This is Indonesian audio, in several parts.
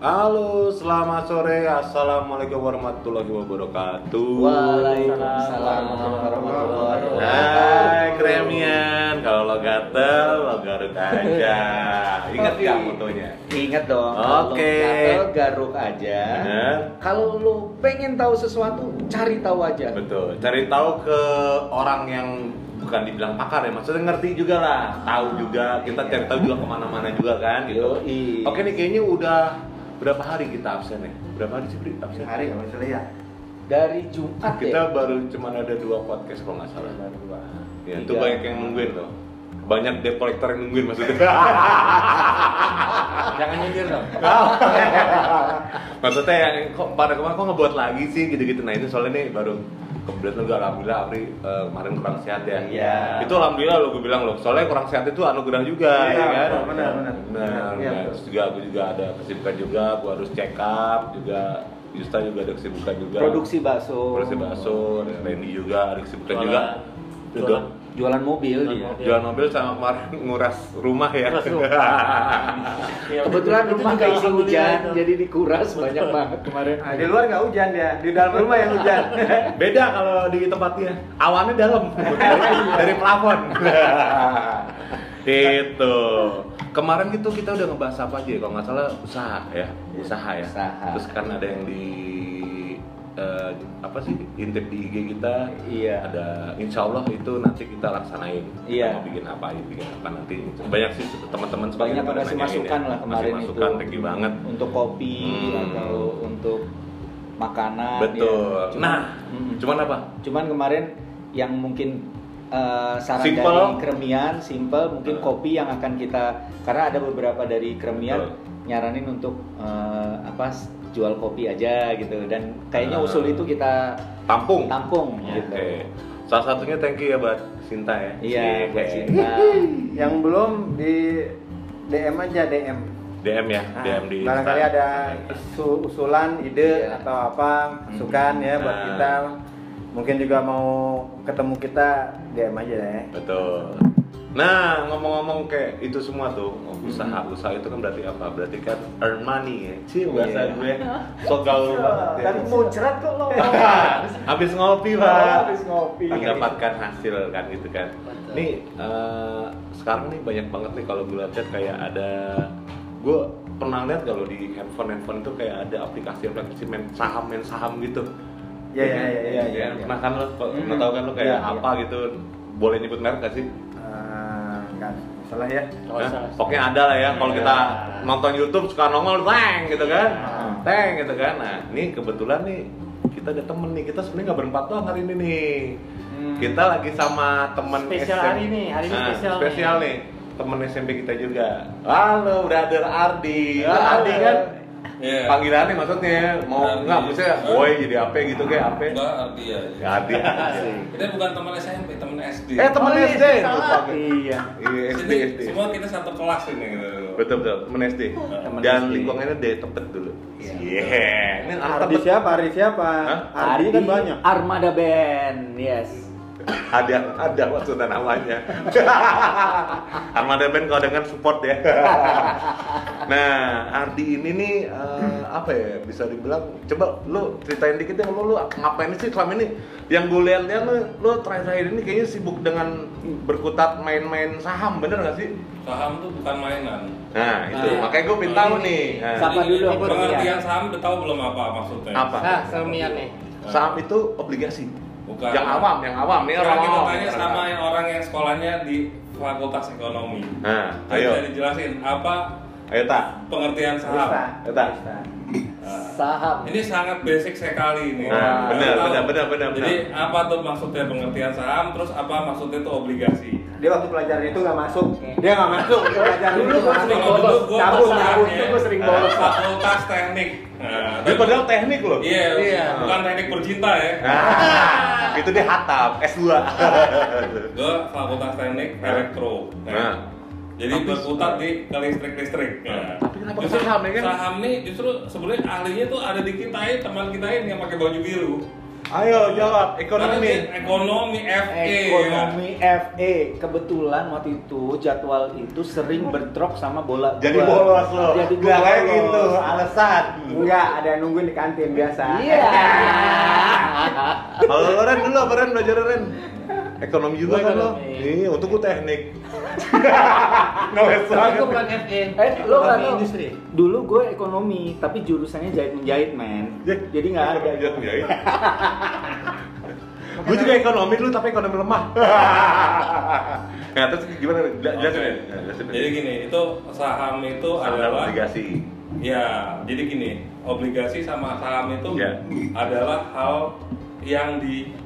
Halo, selamat sore. Assalamualaikum warahmatullahi wabarakatuh. Waalaikumsalam warahmatullahi Hai, wabarakatuh. kremian. Kalau lo gatel, lo garuk aja. Ingat nggak fotonya? Ingat dong. Oke. gatel, garuk aja. Bener. Kalau lu pengen tahu sesuatu, cari tahu aja. Betul. Cari tahu ke orang yang bukan dibilang pakar ya, maksudnya ngerti juga lah, tahu juga. Kita cari tahu juga ke mana-mana juga kan, gitu. Yoi. Oke nih, kayaknya udah berapa hari kita absen ya? Berapa hari sih Bri absen? hari kalau misalnya ya Dari Jumat Kita ya. baru cuma ada dua podcast kalau nggak salah. Ya, itu banyak yang nungguin loh. Banyak debt collector yang nungguin maksudnya. jangan nyindir dong maksudnya yang kok pada kemarin kok ngebuat lagi sih gitu-gitu. Nah itu soalnya nih baru kebetulan juga alhamdulillah Apri eh, kemarin kurang sehat ya. Iya. Itu alhamdulillah lo gue bilang loh. Soalnya kurang sehat itu anugerah juga Iya, ya kan. benar, benar, benar. Benar. Iya, Nah, betul. Terus juga aku juga ada kesibukan juga. Gue harus check up juga. Yusta juga ada kesibukan juga. Produksi bakso. Produksi bakso. Randy juga ada kesibukan Jualan. juga. Juga Jualan mobil dia. mobil. jual mobil sama kemarin nguras rumah ya. Nguras rumah. Iya, Kebetulan itu rumah juga keisi alhamdulillah hujan, itu. jadi dikuras banyak banget kemarin. Nah, di luar nggak hujan dia di dalam rumah yang hujan Beda kalau di tempatnya. Awannya dalam dari, dari plafon. itu. Kemarin gitu kita udah ngebahas apa aja ya? Kalau nggak salah usaha ya, usaha ya. Usaha. Terus kan ada yang di eh, apa sih intip di IG kita. Iya. Ada Insya Allah itu nanti kita laksanain. Kita Iya. Mau bikin apa, bikin apa nanti. Banyak sih teman-teman Banyak pada kasih nanyain masukan ya. lah kemarin Kasih masukan, itu. thank you banget. Untuk kopi Hmm. atau untuk makanan. Betul. ya. Cuman- nah, Mm-mm. cuman apa? Cuman kemarin yang mungkin uh, saran Simple. dari Kremian, simple, mungkin Uh. kopi yang akan kita karena ada beberapa dari Kremian Betul. nyaranin untuk uh, apa jual kopi aja gitu dan kayaknya Uh. usul itu kita Tampung. tampung Oke. gitu. Salah satunya thank you ya buat Sinta ya. Iya, Oke. buat Cinta. yang belum di DM aja DM DM ya, Nah, DM di barangkali Insta. ada usul- usulan ide Iya. atau apa masukan ya buat Nah. kita mungkin juga mau ketemu kita DM aja ya Betul. Nah, ngomong-ngomong kayak itu semua tuh, usaha usaha itu kan berarti apa? Berarti kan earn money ya. Sih bahasa Iya. gue so gaul banget ya. tadi muncrat kok lo Habis ngopi, Pak. Habis ngopi. Mendapatkan hasil kan gitu kan. Nih eh, sekarang nih banyak banget nih kalau gue lihat kayak ada gue pernah lihat kalau di handphone handphone itu kayak ada aplikasi-aplikasi main saham main saham gitu. Iya, iya, iya, iya, iya. Pernah kan lo, pernah Hmm. tahu kan lo kayak Iya, iya. apa gitu? Boleh nyebut merek gak sih? Ah, salah ya Hah? Pokoknya ada lah ya. Kalau Iya. kita nonton YouTube suka nongol teng gitu kan, Ah. teng gitu kan. Nah, ini kebetulan nih kita ada temen nih. Kita sebenarnya nggak berempat doang hari ini nih. Hmm. Kita lagi sama temen Spesial hari ini, hari ini Nah, spesial nih. spesial nih. Temen SMP kita juga. Halo, brother Ardi. Halo. Ardi kan Iya. panggilannya maksudnya mau Ardi. nggak maksudnya boy jadi apa gitu kayak apa? Enggak, Ardi ya. Ya, Ardi. Kita bukan teman SMP, teman SD. eh temen Oh, iya, SD. salah. Iya. Iya SD SD. semua kita satu kelas ini gitu. Betul betul, temen SD. Temen Dan SD. lingkungannya dari tebet dulu. Iya. Iya. Ini anak Ardi siapa Ardi siapa Hah? Ardi kan banyak Armada Band, yes. Ada ada maksudnya namanya. Armada Band kalau dengan support ya. nah, Ardi ini nih eh, apa ya bisa dibilang coba lu ceritain dikit ya lu, lu ngapain sih selama ini yang gue lihat-lihat lu lu terakhir-terakhir ini kayaknya sibuk dengan berkutat main-main saham bener gak sih? Saham tuh bukan mainan. Nah, itu Nah, makanya gue tahu ini- nih. Nah, Siapa dulu Pengertian saham udah tahu belum apa maksudnya? apa? nah selmian nih Saham itu obligasi. Bukan. Yang awam, yang awam nih orang kita tanya sama yang orang yang sekolahnya di Fakultas Ekonomi. Nah, Jadi ayo. Bisa dijelasin apa Ayo tak. pengertian saham. Eta. Bisa. Nah, Saham. Ini sangat basic sekali ini. Nah, benar, Tahu. benar, benar, benar, Jadi apa tuh maksudnya pengertian saham? Terus apa maksudnya tuh obligasi? Dia waktu pelajaran itu nggak masuk dia nggak masuk pelajaran Dulu nggak sering gua cabut cabut itu gua sering bolos Fakultas teknik. Nah, Dia padahal teknik loh. Iya, Iya. bukan teknik bercinta ya. Nah, itu dia hatam S2. Gue fakultas teknik elektro. Nah. Jadi berputar di ke listrik-listrik. Nah. Tapi kenapa Justru saham ya kan? Saham nih justru sebenarnya ahlinya tuh ada di kita ya, teman kita ini yang pakai baju biru. Ayo jawab ekonomi. dia ekonomi FE. Ekonomi FE kebetulan waktu itu jadwal itu sering bentrok sama bola. Jadi gua. bolos lo. Jadi Gak gua kayak bolos. gitu alasan. Enggak, ada yang nungguin di kantin biasa. Iya. Kalau lo Ren dulu Ren belajar Ren? Ekonomi juga Gua kan lo? Iya, untuk gue teknik. Ngeles Tapi banget. gue bukan FE. Eh, lo nggak tahu? industri. Dulu gue ekonomi, tapi jurusannya jahit menjahit men. Ya, Jadi nggak ada. Jahit menjahit. Gue juga ekonomi dulu tapi ekonomi lemah. nah, terus gimana? Jel- Jelasin Oke. ya. Jadi gini, itu saham itu Saham adalah obligasi. Ya, jadi gini, obligasi sama saham itu Ya. adalah hal yang di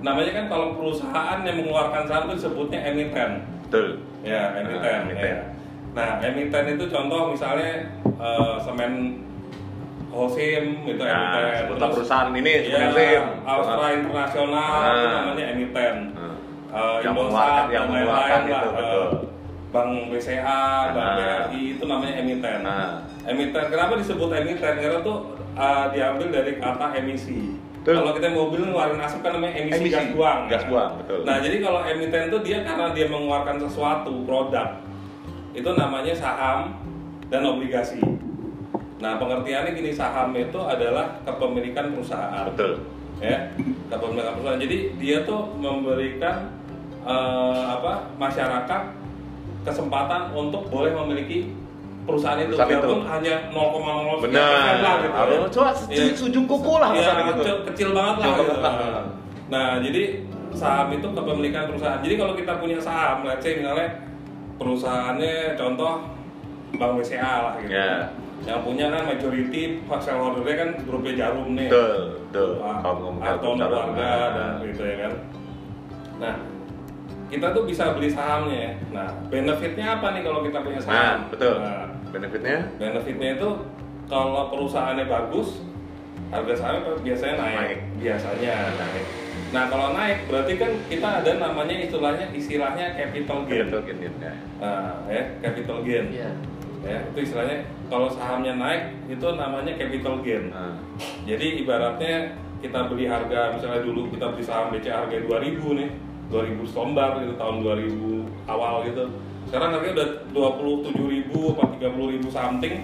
namanya kan kalau perusahaan yang mengeluarkan saham itu disebutnya emiten. Betul. Ya, emiten. Ah, emiten. ya. Nah, emiten itu contoh misalnya eh, semen Holcim gitu Nah, emiten. Terus, perusahaan ini ya, SIM. Austra Internasional itu Ah. namanya emiten. Eh, Yang Indosat mengeluarkan- yang dan mengeluarkan lain-lain itu, lah. betul. Eh, Bank BCA, Bank Ah. BRI itu namanya emiten. Ah. Emiten, kenapa disebut emiten? Karena tuh uh, diambil dari kata emisi. Betul. Kalau kita mobil ngeluarin asap kan namanya emisi, Emisi, gas buang. gas kan? buang, betul. Nah, jadi kalau emiten tuh dia karena dia mengeluarkan sesuatu produk itu namanya saham dan obligasi. Nah, pengertiannya gini saham itu adalah kepemilikan perusahaan Betul. ya kepemilikan perusahaan jadi dia tuh memberikan eh, apa masyarakat kesempatan untuk boleh memiliki perusahaan itu Perusahaan itu. hanya 0,0 sekian Benar. lah gitu ya. coba Iya. sujung kuku lah perusahaan gitu. kecil, banget lah gitu. lah. nah jadi saham itu kepemilikan perusahaan jadi kalau kita punya saham let's say misalnya perusahaannya contoh Bank BCA lah gitu Ya. yang punya kan majority shareholdernya kan grupnya Jarum nih Betul, betul. Atau keluarga dan gitu ya kan. Nah, kita tuh bisa beli sahamnya. ya. Nah, benefitnya apa nih kalau kita punya Nah, saham? betul. Nah, Benefitnya? benefitnya itu kalau perusahaannya bagus, harga sahamnya biasanya naik. Naik. Biasanya naik. Nah, kalau naik berarti kan kita ada namanya istilahnya istilahnya capital gain. Capital gain ya. Nah, ya, capital gain. Iya. Ya, itu istilahnya kalau sahamnya naik itu namanya capital gain. Nah, Jadi ibaratnya kita beli harga misalnya dulu kita beli saham BCA harga 2000 nih, 2000 selembar gitu tahun 2000 awal gitu. Sekarang harganya udah 27.000 apa 30.000 something.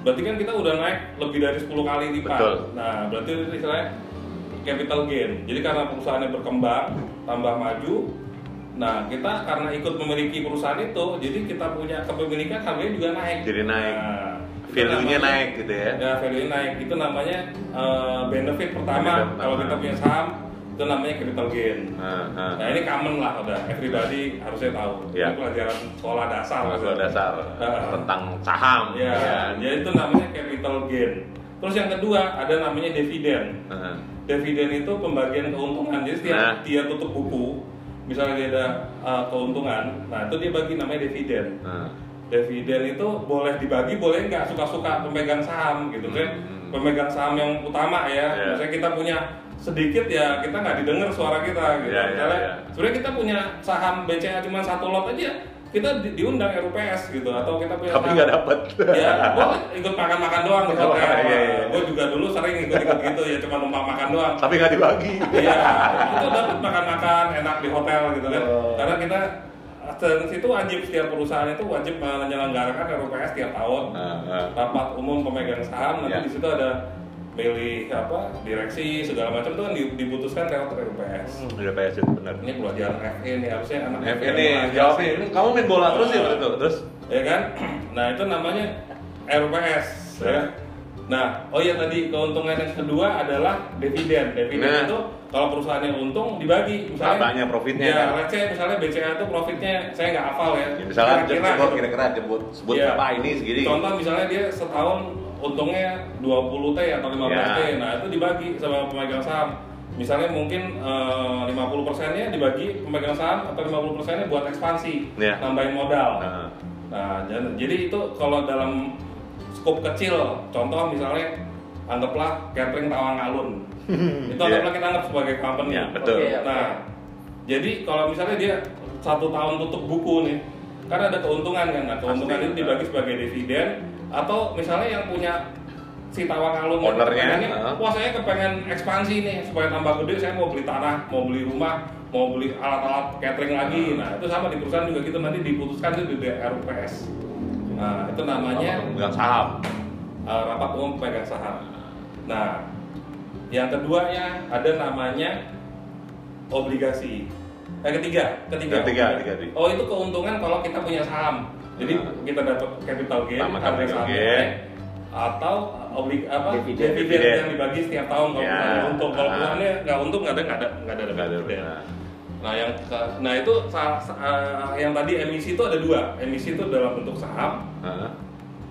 Berarti kan kita udah naik lebih dari 10 kali lipat. Betul. Nah, berarti istilahnya capital gain. Jadi karena perusahaannya berkembang, tambah maju, Nah, kita karena ikut memiliki perusahaan itu, jadi kita punya kepemilikan harganya juga naik. Jadi naik. Nah, Value-nya naik gitu ya. Ya, value naik. Itu namanya eh, benefit pertama. Benefit pertama. Kalau kita punya saham, itu namanya capital gain. Nah, ini common lah udah. Everybody harusnya tahu. Ya. Ini pelajaran sekolah dasar. Kalau dasar Nah. tentang saham. Ya, jadi itu namanya capital gain. Terus yang kedua ada namanya dividen. Dividen itu pembagian keuntungan. Jadi setiap Nah. dia tutup buku, misalnya dia ada uh, keuntungan, nah itu dia bagi namanya dividen. nah. Dividen itu boleh dibagi, boleh nggak suka-suka pemegang saham gitu kan. Hmm. Pemegang saham yang utama ya. Iya. Misalnya kita punya sedikit ya kita nggak didengar suara kita gitu. Iya, iya, Misalnya iya. sebenarnya kita punya saham BCA cuma satu lot aja, kita di- diundang RUPS gitu atau kita punya Tapi nggak dapet. ya gue ikut makan-makan doang di Oh, hotel iya, iya. gue juga dulu sering ikut-ikut gitu ya cuma numpang makan doang Tapi nggak dibagi. iya itu dapat makan-makan enak di hotel gitu kan Oh. karena kita dan situ wajib setiap perusahaan itu wajib menyelenggarakan RUPS tiap tahun Nah, nah. rapat umum pemegang saham nanti Ya. di situ ada milih apa direksi segala macam itu kan di- diputuskan lewat RUPS Udah PS itu benar. ini pelajaran FE nih harusnya anak FE ini yang jawabnya. mengajar Ini. Kamu main bola terus ya Ah. tuh. Terus ya kan? Nah itu namanya RPS ya. Nah, oh iya tadi keuntungan yang kedua adalah dividen. Dividen Nah. itu kalau perusahaannya untung dibagi, misalnya. Labanya, profitnya Ya, kan? let's say misalnya BCA itu profitnya saya nggak hafal ya. ya, misalnya Kira-kira sebut gitu. kira-kira sebut sebut Iya. berapa ini segini. Contoh misalnya dia setahun untungnya 20 T atau 15 T. Ya. Nah, itu dibagi sama pemegang saham. Misalnya mungkin eh, 50 persennya dibagi pemegang saham atau 50 persennya buat ekspansi, Ya. nambahin modal. Nah, Nah, jan- jadi itu kalau dalam skop kecil, contoh misalnya anggaplah catering Tawang Alun. itu Iya. anggaplah kita anggap sebagai company. Ya, betul. Oke, oke. Nah, jadi kalau misalnya dia satu tahun tutup buku nih, kan ada keuntungan kan. Nah, keuntungan Pasti. itu dibagi sebagai dividen atau misalnya yang punya si Tawakalun Ownernya, kepengennya, heeh. wah saya kepengen ekspansi nih supaya tambah gede saya mau beli tanah mau beli rumah mau beli alat-alat catering lagi nah itu sama di perusahaan juga gitu nanti diputuskan itu di RUPS nah itu namanya pemegang saham uh, rapat umum pemegang saham. Nah, yang keduanya ada namanya obligasi. Eh ketiga, ketiga. Ketiga, ketiga, ketiga. Oh itu keuntungan kalau kita punya saham. Jadi Nah. kita dapat capital gain, capital gain. naik, atau oblig apa Dividen. dividen, Dividen. yang dibagi setiap tahun kalau Ya. perusahaannya untung. Kalau Ah. perusahaannya nggak untung nggak ada nggak ada nggak ada Nggak ada, dividen. nah. Nah yang ke- nah itu sa- sa- uh, yang tadi emisi itu ada dua. Emisi itu dalam bentuk saham, Heeh.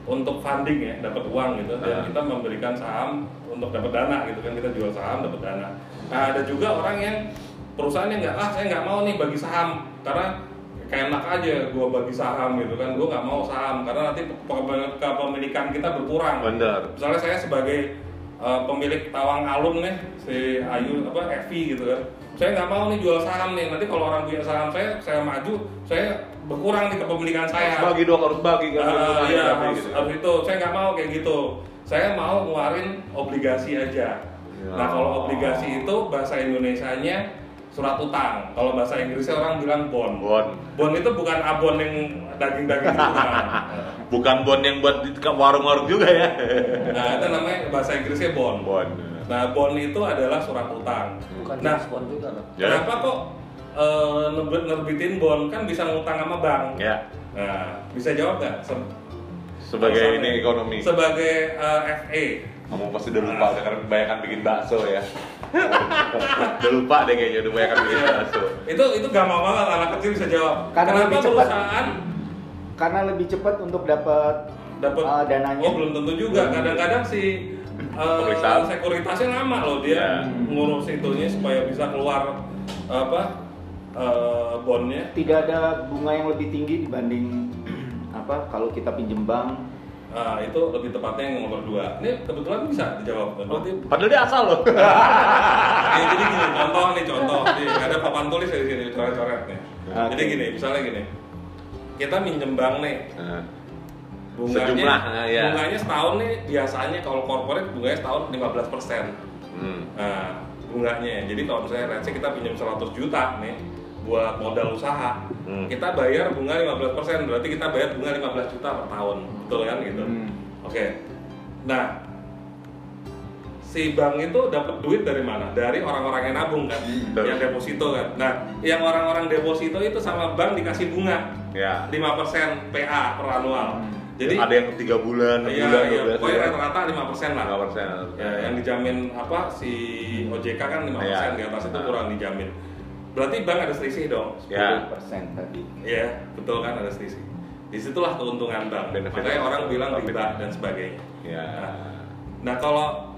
untuk funding ya dapat uang gitu dan Ah. kita memberikan saham untuk dapat dana gitu kan kita jual saham dapat dana nah ada juga orang yang perusahaan yang nggak ah saya nggak mau nih bagi saham karena kayak enak aja gua bagi saham gitu kan gua nggak mau saham karena nanti ke- kepemilikan kita berkurang bener misalnya saya sebagai uh, pemilik tawang alun nih si Ayu apa Evi gitu kan saya nggak mau nih jual saham nih nanti kalau orang punya saham saya saya maju saya berkurang nih kepemilikan saya harus bagi dong harus bagi kan keuntungannya iya, harus, gitu. harus itu. Saya nggak mau kayak gitu. Saya mau ngeluarin obligasi aja. Ya. Nah, kalau obligasi itu bahasa Indonesianya surat utang. Kalau bahasa Inggrisnya orang bilang bond. Bon. Bond itu bukan abon yang daging-daging itu bukan. bukan bon yang buat di warung-warung juga ya Nah, itu namanya bahasa Inggrisnya bond. bon Nah, bond itu adalah surat utang. Bukan Nah, diskon juga loh. Ya. kenapa kok eh, nerbit- nerbitin bond kan bisa ngutang sama bank? ya Nah, bisa jawab nggak? Se- sebagai ini ekonomi Sebagai eh, FA. Kamu pasti udah lupa udah karena kebanyakan bikin bakso ya. Udah lupa deh kayaknya udah kebanyakan bikin bakso. Itu itu gampang banget anak kecil bisa jawab. Karena kenapa lebih cepat. perusahaan? Karena lebih cepat untuk dapat dapat uh, dananya. oh belum tentu juga. Kadang-kadang si uh, sekuritasnya lama loh dia Iya. ngurus itunya supaya bisa keluar apa uh, bondnya tidak ada bunga yang lebih tinggi dibanding apa kalau kita pinjem bank Nah, itu lebih tepatnya yang nomor dua. Ini kebetulan bisa dijawab. Berarti padahal dia asal loh Ya, jadi gini, contoh nih, contoh. Nih, ada papan tulis di sini, coret-coret nih. Oke. Jadi gini, misalnya gini. Kita minjem bank nih, Nah, bunganya, Sejumlah, ya. bunganya setahun nih biasanya kalau corporate bunganya setahun 15 persen. hmm. Nah, bunganya. Jadi kalau misalnya let's kita pinjam 100 juta nih buat modal usaha, Hmm. kita bayar bunga 15 persen, berarti kita bayar bunga 15 juta per tahun, betul kan gitu? Hmm. Oke. Nah, si bank itu dapat duit dari mana? Dari orang-orang yang nabung kan, Betul. yang deposito kan. Nah, yang orang-orang deposito itu sama bank dikasih bunga ya 5% PA per annual. Jadi ada yang tiga bulan enam Iya, bulan iya, 12 pokoknya bulan rata-rata 5% lah. lima persen Ya, yang dijamin apa si OJK kan 5% Iya. di atas itu Nah. kurang dijamin. Berarti bank ada selisih dong. ya 10% tadi. Iya, betul kan ada selisih. Di situlah keuntungan bank. Benefit Makanya orang bilang riba dan sebagainya. ya Nah kalau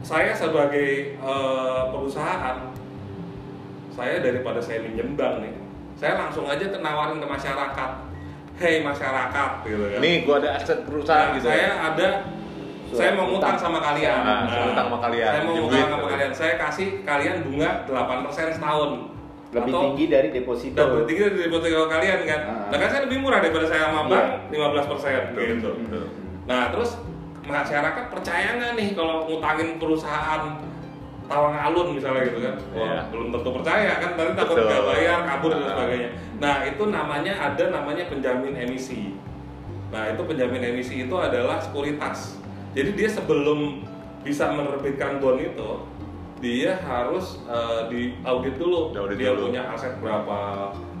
saya sebagai eh, perusahaan, saya daripada saya minjem bank nih, saya langsung aja nawarin ke masyarakat, hey masyarakat, gitu kan. nih gua ada aset perusahaan Nah, gitu saya ya ada, saya mau Utang. ngutang sama kalian. Nah, saya ngutang sama kalian, Saya mau duit. sama kalian. Saya kasih kalian bunga 8% setahun. Lebih Atau tinggi dari deposito. Lebih tinggi dari deposito kalian kan. Ah. Nah kan saya lebih murah daripada saya sama Iya. bank 15% Betul, gitu. betul. Nah terus masyarakat percaya nggak nih kalau ngutangin perusahaan Tawang Alun misalnya gitu kan? Wah, Iya. belum tentu percaya kan, nanti takut nggak bayar, kabur dan Ah. sebagainya. Nah itu namanya ada namanya penjamin emisi. Nah itu penjamin emisi itu adalah sekuritas. Jadi dia sebelum bisa menerbitkan bond itu, dia harus eh, di audit dulu. Diaudit dia dulu. punya aset berapa.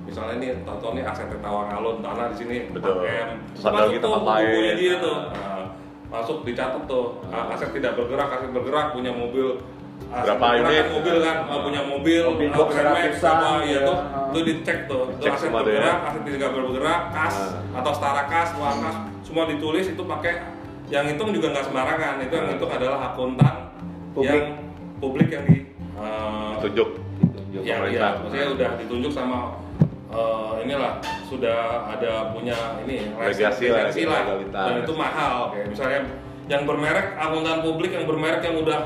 Misalnya nih, contoh nih aset Tawang Alun tanah di sini Betul. 4M. Terus ada Masuk lagi tuh bukunya lain. dia tuh. Ah. Nah, masuk dicatat tuh Ah, aset tidak bergerak, aset bergerak punya mobil aset Berapa kan mobil kan Ah, punya mobil, Mobil ah, box Grand Max, apa, ya ya. tuh itu dicek tuh Itu aset ya. bergerak, aset tidak bergerak, kas Ah. atau setara kas, luar kas semua ditulis itu pakai yang hitung juga nggak sembarangan itu yang hitung adalah akuntan Publik. yang publik yang di tunjuk Ditunjuk. ya, pemerintah. ya, maksudnya udah ditunjuk sama eh, inilah sudah ada punya ini Legasi lah, lisensi lah legalitas. dan itu mahal kayak misalnya yang bermerek akuntan publik yang bermerek yang udah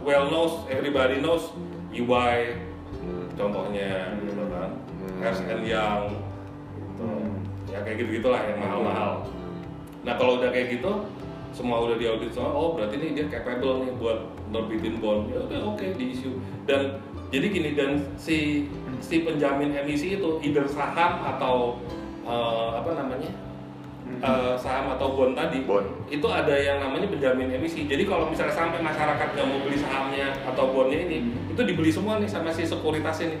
well knows everybody knows EY Hmm. contohnya gitu kan Hmm. Ernst and Young gitu. Hmm. ya kayak gitu gitulah yang mahal-mahal nah kalau udah kayak gitu semua udah diaudit semua oh berarti ini dia capable nih buat nerbitin bond. Ya udah oke di issue dan jadi gini dan si si penjamin emisi itu either saham atau eh, apa namanya eh, saham atau bond tadi Bond. itu ada yang namanya penjamin emisi. Jadi kalau misalnya sampai masyarakat nggak mau beli sahamnya atau bondnya ini itu dibeli semua nih sama si sekuritas ini.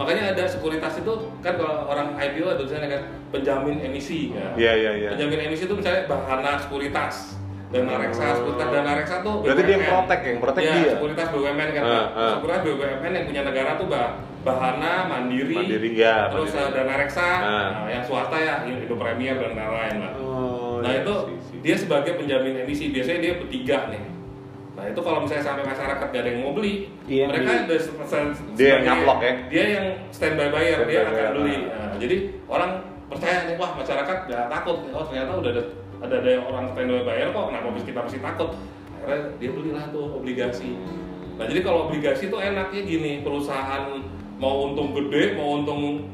Makanya ada sekuritas itu kan kalau orang IPO ada tulisannya kan penjamin emisi. Ya. Iya iya iya. penjamin emisi itu misalnya Bahana Sekuritas dan Reksa Sekuritas dan Reksa tuh Berarti dia yang BUMN. protect, yang protect Iya, dia. Sekuritas BUMN kan Ah, ah. Sekuritas BUMN yang punya negara tuh bah Bahana Mandiri, Mandiri, ya, terus Mandiri. uh, Dana Reksa Ah. nah, yang swasta ya Indo Premier dan lain-lain lah Oh, nah iya, itu sih, sih. dia sebagai penjamin emisi biasanya dia bertiga nih nah itu kalau misalnya sampai masyarakat gak ada yang mau beli Dia yang mereka beli. ada se- se- Dia yang nyaplok ya? dia yang standby buyer Standby dia akan buyer, beli ah. Nah, jadi orang percaya nih wah masyarakat gak takut oh ternyata udah ada ada, ada yang orang standby buyer kok kenapa bisa kita masih takut akhirnya dia belilah tuh obligasi nah jadi kalau obligasi tuh enaknya gini perusahaan mau untung gede mau untung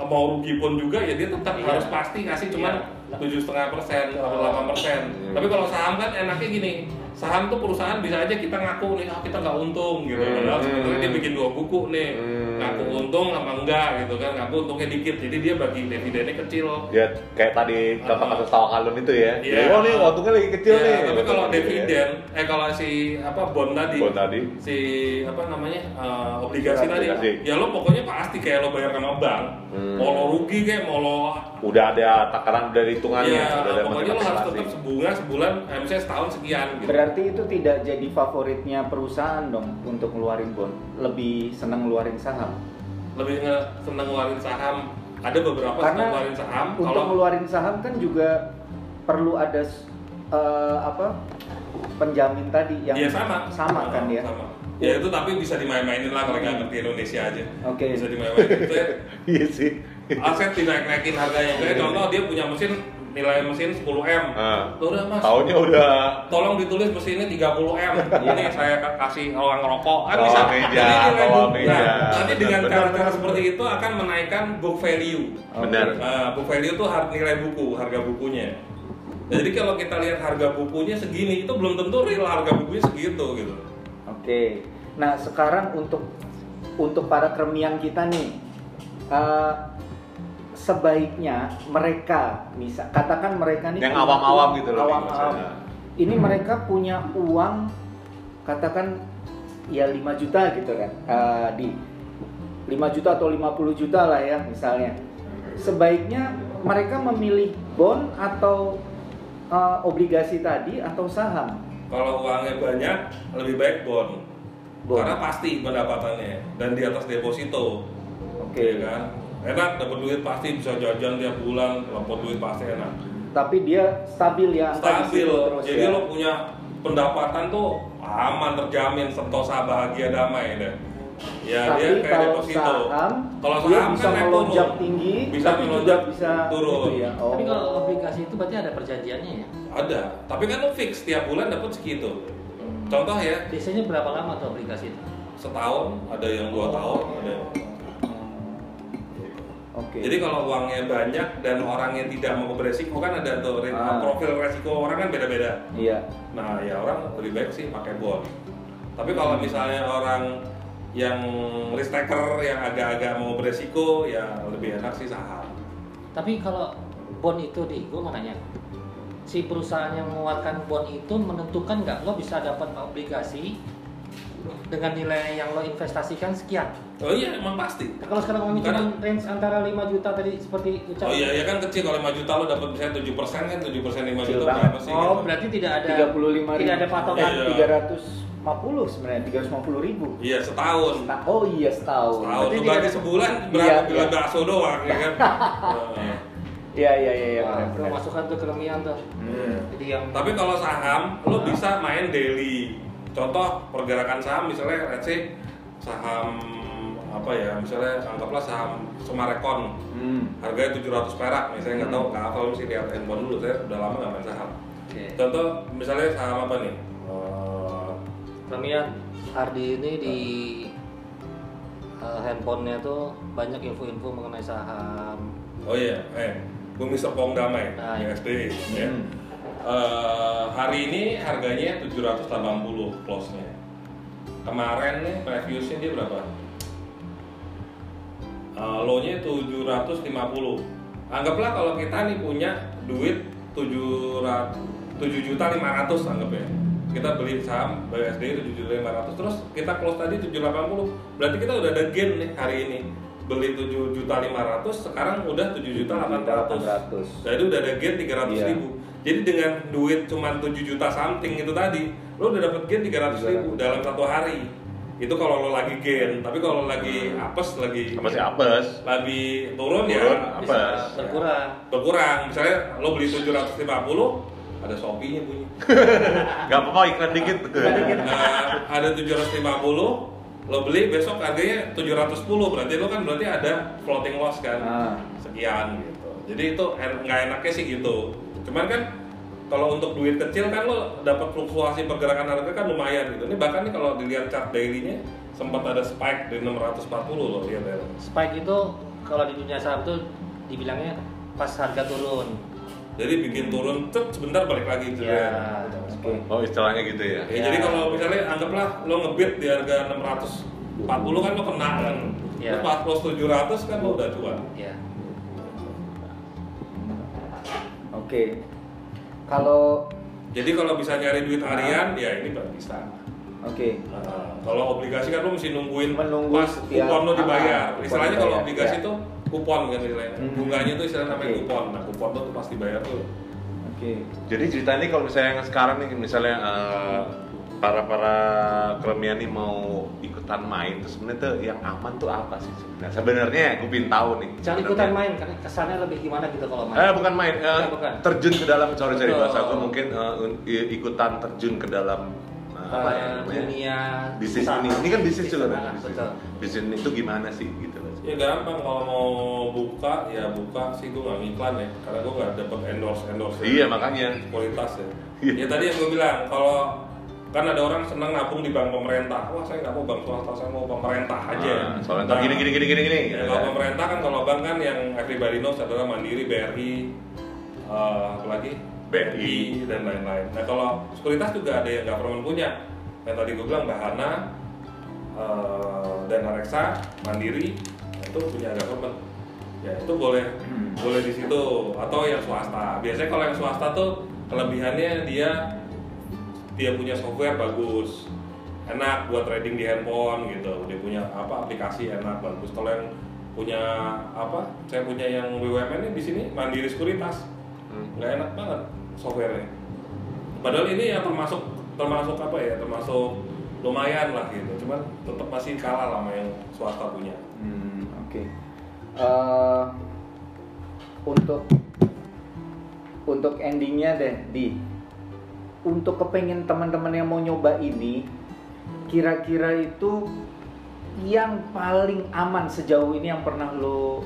mau rugi pun juga ya dia tetap Iya. harus pasti kasih cuman Iya. tujuh setengah persen atau delapan persen Iya. tapi kalau saham kan enaknya gini saham tuh perusahaan bisa aja kita ngaku nih ah, kita nggak untung gitu Hmm. padahal sebenarnya dia bikin dua buku nih Hmm. Ngaku untung sama enggak gitu kan ngaku untungnya dikit jadi dia bagi dividennya kecil Ya kayak tadi contoh Ah. kasus kalun itu ya. Iya. Oh nih untungnya lagi kecil Ya, nih. tapi kalau ya. dividen eh kalau si apa bond tadi Bond tadi. si apa namanya eh, obligasi tadi Obligasi. ya lo pokoknya pasti kayak lo bayar sama bank Hmm. mau lo rugi kayak mau lo udah ada takaran dari hitungannya, ya udah ada pokoknya lo harus tetap sebulan sebulan eh, misalnya setahun sekian gitu Berarti itu tidak jadi favoritnya perusahaan dong untuk ngeluarin bond. Lebih senang ngeluarin saham. lebih nge seneng ngeluarin saham ada beberapa Karena seneng ngeluarin saham Untuk kalau ngeluarin saham kan juga perlu ada eh, apa penjamin tadi yang Iya sama sama kan ya. sama ya itu tapi bisa dimain-mainin lah kalau nggak ngerti Indonesia aja Oke. bisa dimain-mainin itu ya, Iya sih. Aset dinaik-naikin harganya kayak contoh dia punya mesin nilai mesin 10 m Ah. udah mas Tahunnya udah tolong ditulis mesinnya 30 m ini saya kasih orang ngerokok kan bisa meja, Jadi meja. nah, nanti dengan cara-cara seperti itu akan menaikkan book value. Benar. Nah, book value itu nilai buku, harga bukunya. Nah, jadi kalau kita lihat harga bukunya segini, itu belum tentu real harga bukunya segitu gitu. Oke. Nah, sekarang untuk untuk para kremiang kita nih eh, sebaiknya mereka bisa katakan mereka nih Yang awam-awam gitu loh, awam-awam. Ini mereka punya uang katakan ya 5 juta gitu kan. eh, di 5 juta atau 50 juta lah ya misalnya. Sebaiknya mereka memilih bond atau eh, obligasi tadi atau saham. Kalau uangnya banyak, lebih baik bond. Bond. Karena pasti pendapatannya dan di atas deposito. Oke. Ya kan? Enak dapat duit pasti bisa jajan tiap bulan, dapat duit pasti enak. Tapi dia stabil ya Stabil. terus Jadi ya. lo punya pendapatan tuh aman terjamin sentosa bahagia damai deh. Ya tapi dia kayak kalau deposito. saham, Kalau dia saham bisa kan melonjak turun. tinggi, Bisa tapi melonjak, bisa turun. gitu ya. Oh. Tapi kalau obligasi itu berarti ada perjanjiannya ya? Ada, tapi kan lo fix tiap bulan dapat segitu. Contoh ya, Biasanya berapa lama tuh obligasi itu? setahun, ada yang dua tahun, ada yang Oke. Jadi kalau uangnya banyak dan orang yang tidak mau beresiko kan ada tuh Ah. profil resiko orang kan beda-beda. iya. Nah ya orang lebih baik sih pakai bond. Tapi kalau misalnya orang yang risk taker yang agak-agak mau beresiko ya lebih enak sih saham. Tapi kalau bond itu di, gue mau nanya, si perusahaan yang mengeluarkan bond itu menentukan nggak lo bisa dapat obligasi dengan nilai yang lo investasikan sekian. Oh iya emang pasti. Nah, kalau sekarang ngomongin Karena- cuma range antara 5 juta tadi seperti ucap. Oh iya ya kan kecil kalau 5 juta lo dapat misalnya 7 persen kan 7 persen 5 Kecil juta banget. berapa sih? Oh, gitu. berarti tidak ada 35 tidak ada patokan. Iya. 350 sebenarnya, 350 ribu. Iya setahun. Nah, oh iya setahun. Setahun Berarti berarti ada- sebulan Iya, berapa bila iya. bakso doang ya kan. Nah. Iya iya iya iya Wah, benar, tuh kelemihan tuh. Hmm. Jadi yang Tapi kalau saham, lo bisa main daily. Contoh pergerakan saham misalnya let's say saham apa ya, misalnya anggaplah saham Semarekon Hmm. harganya 700 perak, misalnya nggak Hmm. tahu nggak hafal mesti lihat handphone dulu, saya udah lama nggak main saham. Oke. Contoh misalnya saham apa nih? Eh, Kelemihan Ardi ini di eh, handphonenya tuh banyak info-info mengenai saham. oh iya, eh Bumi Serpong Damai, Nah, yang iya. SBY, ya. Eh, hari ini harganya 780 close-nya. Kemarin nih previous-nya dia berapa? Eh, low-nya 750. Anggaplah kalau kita nih punya duit 700 7 juta 500 anggap ya. Kita beli saham BSD 7 juta 500 terus kita close tadi 780. Berarti kita udah ada gain nih hari ini. Beli 7 juta 500 sekarang udah 7 juta 800. 800. Jadi udah ada gain 300 Iya. ribu. Jadi dengan duit cuma 7 juta something itu tadi, lo udah dapat gain 300 ribu dalam satu hari. Itu kalau lo lagi gain, tapi kalau lo lagi apes, lagi Sama si apes. lagi turun, Turun, ya apes. bisa berkurang berkurang. Misalnya lo beli 750, ada Shopee-nya bunyi. Gak apa-apa iklan dikit. Nah, ada 750, lo beli besok harganya 710, berarti lo kan berarti ada floating loss kan. Ah. sekian gitu. Jadi itu nggak enaknya sih gitu. Cuman kan kalau untuk duit kecil kan lo dapat fluktuasi pergerakan harga kan lumayan gitu. Ini bahkan nih kalau dilihat chart daily-nya sempat ada spike di 640 loh lihat ya. spike itu kalau di dunia saham tuh dibilangnya pas harga turun Jadi bikin turun cep sebentar balik lagi gitu ya Oke. Oh istilahnya gitu ya. Ya, Jadi kalau misalnya anggaplah lo ngebit di harga 640 kan lo kena kan. Iya. Terus pas close 700 kan lo udah cuan. ya Oke. Kalau Jadi kalau bisa nyari duit harian ya ini baru bisa. oke. Nah, kalau obligasi kan lo mesti nungguin Menunggu pas setiap- kupon lo dibayar. ah, kupon istilahnya kalau obligasi ya. itu kupon kan istilahnya. Hmm. Bunganya itu istilahnya namanya Oke. kupon. Nah, kupon lo tuh pasti bayar tuh. Oke. Jadi cerita ini kalau misalnya yang sekarang nih misalnya eh, para para kremian nih mau ikutan main terus sebenarnya tuh yang aman tuh apa sih sebenarnya? Sebenarnya gue pin tahu nih. jangan ikutan main karena kesannya lebih gimana gitu kalau main Eh bukan main, eh, Bukan, bukan. terjun ke dalam sorry sorry bahasa gue mungkin eh, ikutan terjun ke dalam eh, apa ya Eh, namanya? dunia bisnis ini. Ini kan bisnis juga kan. Bisnis. betul Bisnis itu gimana sih gitu loh. Ya gampang kalau mau buka ya buka sih gue nggak ngiklan ya karena gue nggak dapet endorse endorse Iya makanya. kualitas ya. Iya. Ya tadi yang gue bilang kalau kan ada orang senang nabung di bank pemerintah. Wah saya nggak mau bank swasta, saya mau pemerintah aja. Ah, soalnya ntar gini gini gini gini gini. Ya, gitu kalau kan. pemerintah kan kalau bank kan yang everybody knows adalah Mandiri, BRI, eh, apalagi BRI. dan lain-lain. Nah kalau sekuritas juga ada yang government punya. Yang tadi gue bilang Bahana eh, dan Areksa, Mandiri nah, itu punya government. Ya itu boleh Hmm. boleh di situ atau yang swasta. Biasanya kalau yang swasta tuh kelebihannya dia dia punya software bagus enak buat trading di handphone gitu. Dia punya apa aplikasi enak bagus. Kalau yang punya apa saya punya yang BUMN di sini Mandiri Sekuritas. Hmm. nggak enak banget softwarenya. Padahal ini ya termasuk termasuk apa ya termasuk lumayan lah gitu. Cuman tetap masih kalah lah sama yang swasta punya. Hmm, oke. Eh, untuk untuk endingnya deh di untuk kepengen teman-teman yang mau nyoba ini kira-kira itu yang paling aman sejauh ini yang pernah lo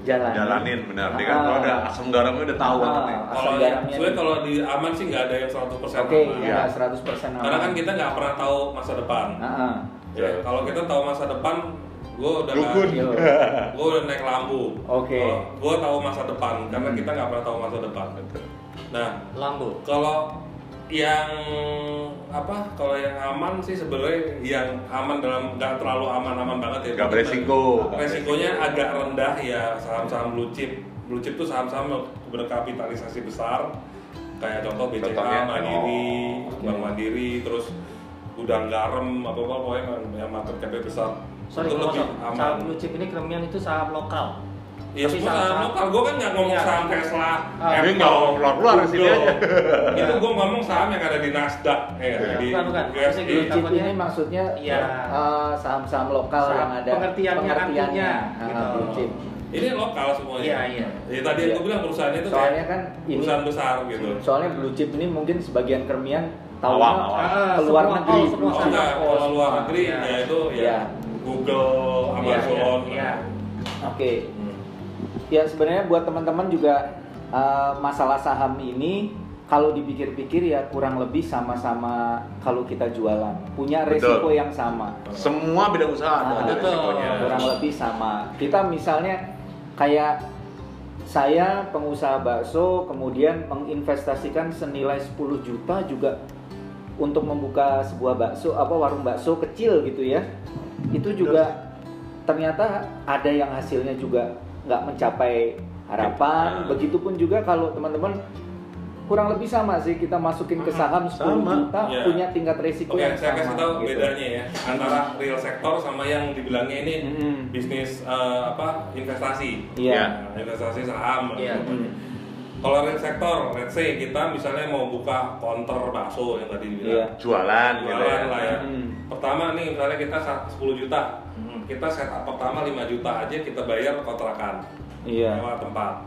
jalanin Jalanin benar. Dia kan kalau udah asam garamnya udah tahu Ah. banget nih. Asam kalau nih. kalau di aman sih nggak ada yang 100% oke aman ya 100% aman karena kan kita nggak pernah tahu masa depan Ah, ah. Ya, kalau kita tahu masa depan, gue udah Dukun. Yo. gue udah naik lampu. Oke. Gue tahu masa depan karena Hmm. kita nggak pernah tahu masa depan. Nah, lambu kalau yang apa? Kalau yang aman sih sebenarnya yang aman dalam nggak terlalu aman-aman banget ya. Nggak beresiko. Resikonya agak rendah ya saham-saham blue chip. Blue chip tuh saham-saham yang berkapitalisasi besar. Kayak contoh BCA, Contohnya? Mandiri, Oh, Bank. Mandiri, terus udang garam apa apa pokoknya yang market cap besar. sorry itu lebih saham aman. blue chip ini kremian itu saham lokal Ya Tapi semua saham- lokal, gue kan nggak ngomong Iya. saham Tesla, Ah. Ini nggak ngomong keluar-keluar, Google. sini aja. Itu gue ngomong saham yang ada di Nasdaq, ya, Iya. di Bukan, bukan. USD. Ini maksudnya Iya. eh, saham-saham lokal Saham yang ada pengertiannya, artinya, Ah, gitu. blue chip. Ini lokal semuanya. Iya, iya. Ya, tadi yang Iya. gue bilang perusahaan itu Soalnya kayak kan ini perusahaan besar gitu. soalnya blue chip ini mungkin sebagian kermian tahu awam. Ah, negeri. oh, semua Oh enggak, Oh, kalau luar negeri Iya. ya itu ya Iya. Google, Amazon. Iya. Oke. Ya sebenarnya buat teman-teman juga eh, masalah saham ini kalau dipikir-pikir ya kurang lebih sama-sama kalau kita jualan punya Betul. resiko yang sama. Semua bidang usaha ada, Ah, ada betul. resikonya. kurang lebih sama. Kita misalnya kayak saya pengusaha bakso kemudian menginvestasikan senilai 10 juta juga untuk membuka sebuah bakso apa warung bakso kecil gitu ya itu juga ternyata ada yang hasilnya juga nggak mencapai harapan Ah. begitupun juga kalau teman-teman kurang lebih sama sih kita masukin ke saham 10 Sama. juta Iya. punya tingkat resiko Oke, yang saya sama kasih tahu gitu. bedanya ya antara real sektor sama yang dibilangnya ini Mm-mm. bisnis eh, apa investasi. Iya. Nah, investasi saham. Iya. Mm. Kalau real sektor, let's say kita misalnya mau buka counter bakso yang tadi Iya. dibilang. jualan gitu Jualan ya. lah ya. Hmm. Pertama nih misalnya kita sa- 10 juta. Kita setup pertama 5 juta aja kita bayar kontrakan. Iya. Sewa tempat.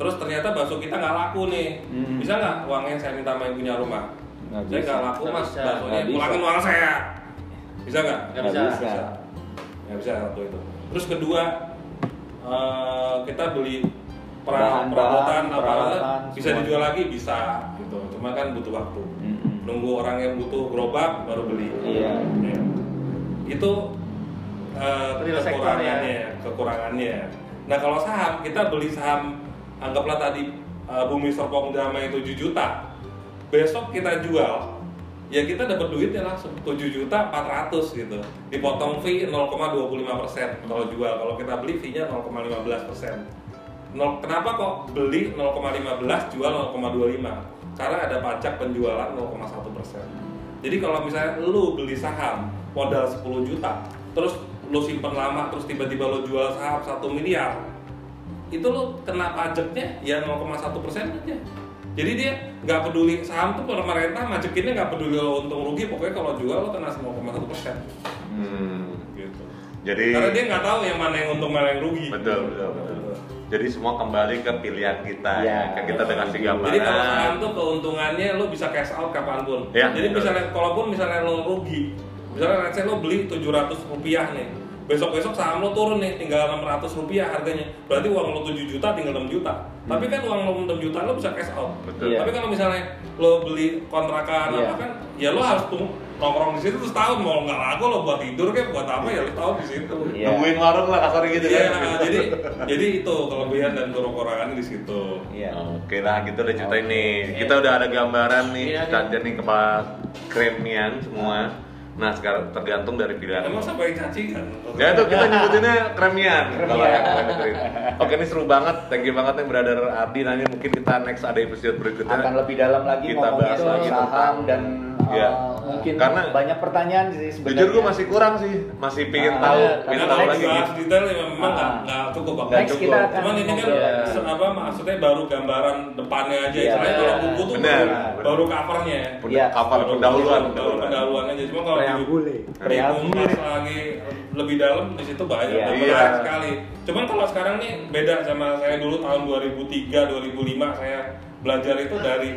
Terus ternyata bakso kita nggak laku nih. Hmm. Bisa nggak uangnya saya minta main punya rumah? Nggak saya bisa. nggak laku Nggak mas, bisa. baksonya bisa. pulangin uang saya. Bisa nggak? Nggak Nggak bisa. bisa. Nggak bisa satu itu. Terus kedua eh, kita beli perabotan apa peralatan, bisa semua. dijual lagi bisa gitu. Cuma kan butuh waktu. Mm-mm. Nunggu orang yang butuh gerobak baru beli. Iya. Ya. Itu eh, Real sector kekurangannya, kekurangannya. Nah kalau saham kita beli saham anggaplah tadi eh, Bumi Serpong Damai 7 juta, besok kita jual, ya kita dapat duitnya langsung 7 juta 400 gitu. Dipotong fee 0,25 persen kalau jual, kalau kita beli fee-nya 0,15 persen. Kenapa kok beli 0,15 jual 0,25? Karena ada pajak penjualan 0,1 persen. Jadi kalau misalnya lu beli saham modal 10 juta, terus lu simpen lama, terus tiba-tiba lu jual saham 1 miliar, itu lu kena pajaknya ya 0,1 persen aja. Jadi dia nggak peduli saham tuh pemerintah majekinnya nggak peduli lo untung rugi, pokoknya kalau jual lo kena 0,1 persen. Hmm. Gitu. Jadi Karena dia nggak tahu yang mana yang untung mana yang rugi. betul, betul, betul. Jadi semua kembali ke pilihan kita ya. Ya. Kan kita udah kasih gambaran. Jadi kalau saham tuh keuntungannya lo bisa cash out kapan pun. Ya, Jadi betul. misalnya kalaupun misalnya lo rugi, misalnya let's say lo beli 700 rupiah nih, besok besok saham lo turun nih tinggal 600 rupiah harganya, berarti uang lo 7 juta tinggal 6 juta. Tapi kan uang lo 6 juta lo bisa cash out. Betul. Iya. Tapi kalau misalnya lo beli kontrakan Iya. apa kan, ya lo harus tuh nongkrong di situ terus tahun mau nggak laku lo buat tidur kayak buat apa ya lo tahu di situ. Iya. Nungguin warung lah kasarnya gitu Iya, kan. jadi jadi itu kelebihan dan kekurangannya di situ. Iya. Oke lah, gitu udah ceritain nih. Kita udah ada gambaran nih, Iya, kita nih. kepala kremian semua. Nah sekarang tergantung dari pilihan. Emang lo. sampai caci kan? Ya itu kita nyebutinnya kremian kalau Kremian. yang. Oke ini seru banget, thank you banget nih brother Ardi. Nanti mungkin kita next ada episode berikutnya. akan lebih dalam lagi Kita ngomongin bahas lagi saham tentang- dan Uh, mungkin Karena- banyak pertanyaan sih sebenarnya. Jujur gue masih kurang sih, masih pingin Ah, tahu, iya. pingin tahu lagi. gitu. detail ya memang nggak Ah. nggak cukup bang. Nggak Next cukup. kita akan Cuman ini kan se- apa maksudnya baru gambaran depannya aja. Iya. Istilahnya kalau buku tuh Benar. baru, baru covernya. Kapal Baru- pendahuluan, pendahuluan aja. Cuma kalau di- Preambule. dikupas lagi lebih dalam di situ banyak dan Iya. sekali. Cuman kalau sekarang nih beda sama saya dulu tahun 2003 2005 saya belajar itu dari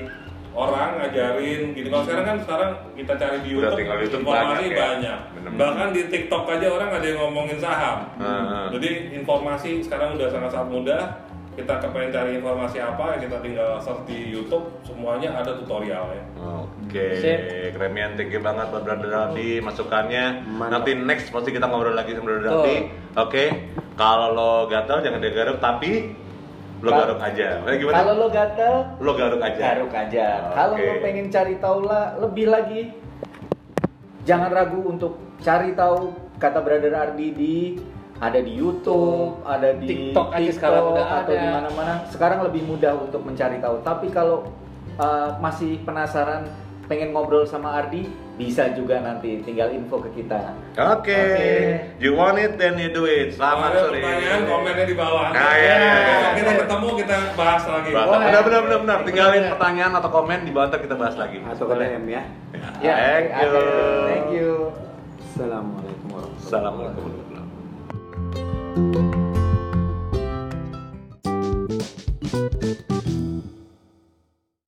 orang ngajarin gini. Kalau sekarang kan sekarang kita cari di YouTube, YouTube informasi banyak ya. banyak. Bener-bener. Bahkan di TikTok aja orang ada yang ngomongin saham. Ah. Jadi informasi sekarang udah sangat-sangat mudah. Kita kepengen cari informasi apa, kita tinggal search di YouTube, semuanya ada tutorialnya. Oke, Sip. kremian thank you banget buat brother Ardi masukannya. Mantap. Nanti next pasti kita ngobrol lagi sama brother. Oke, kalau lo gatal jangan digaruk tapi lo garuk aja. Eh, gimana? Kalau lo gatel, lo garuk aja. garuk aja. Oke. Kalau lo pengen cari tahu lah lebih lagi, jangan ragu untuk cari tahu kata Brother Ardi di ada di YouTube, ada di TikTok aja sekarang udah atau di mana-mana. Sekarang lebih mudah untuk mencari tahu. Tapi kalau uh, masih penasaran pengen ngobrol sama Ardi, bisa juga nanti tinggal info ke kita. Oke, Oke. you want it then you do it. Selamat ada sore. pertanyaan, komennya di bawah. Nah, iya. Besok kita ketemu, kita bahas lagi. Boleh. Benar benar benar benar. Tinggalin Boleh. pertanyaan atau komen di bawah kita bahas lagi. Atau ke DM ya. Ya, Thank you. Thank you. Assalamualaikum warahmatullahi wabarakatuh. Assalamualaikum warahmatullahi wabarakatuh.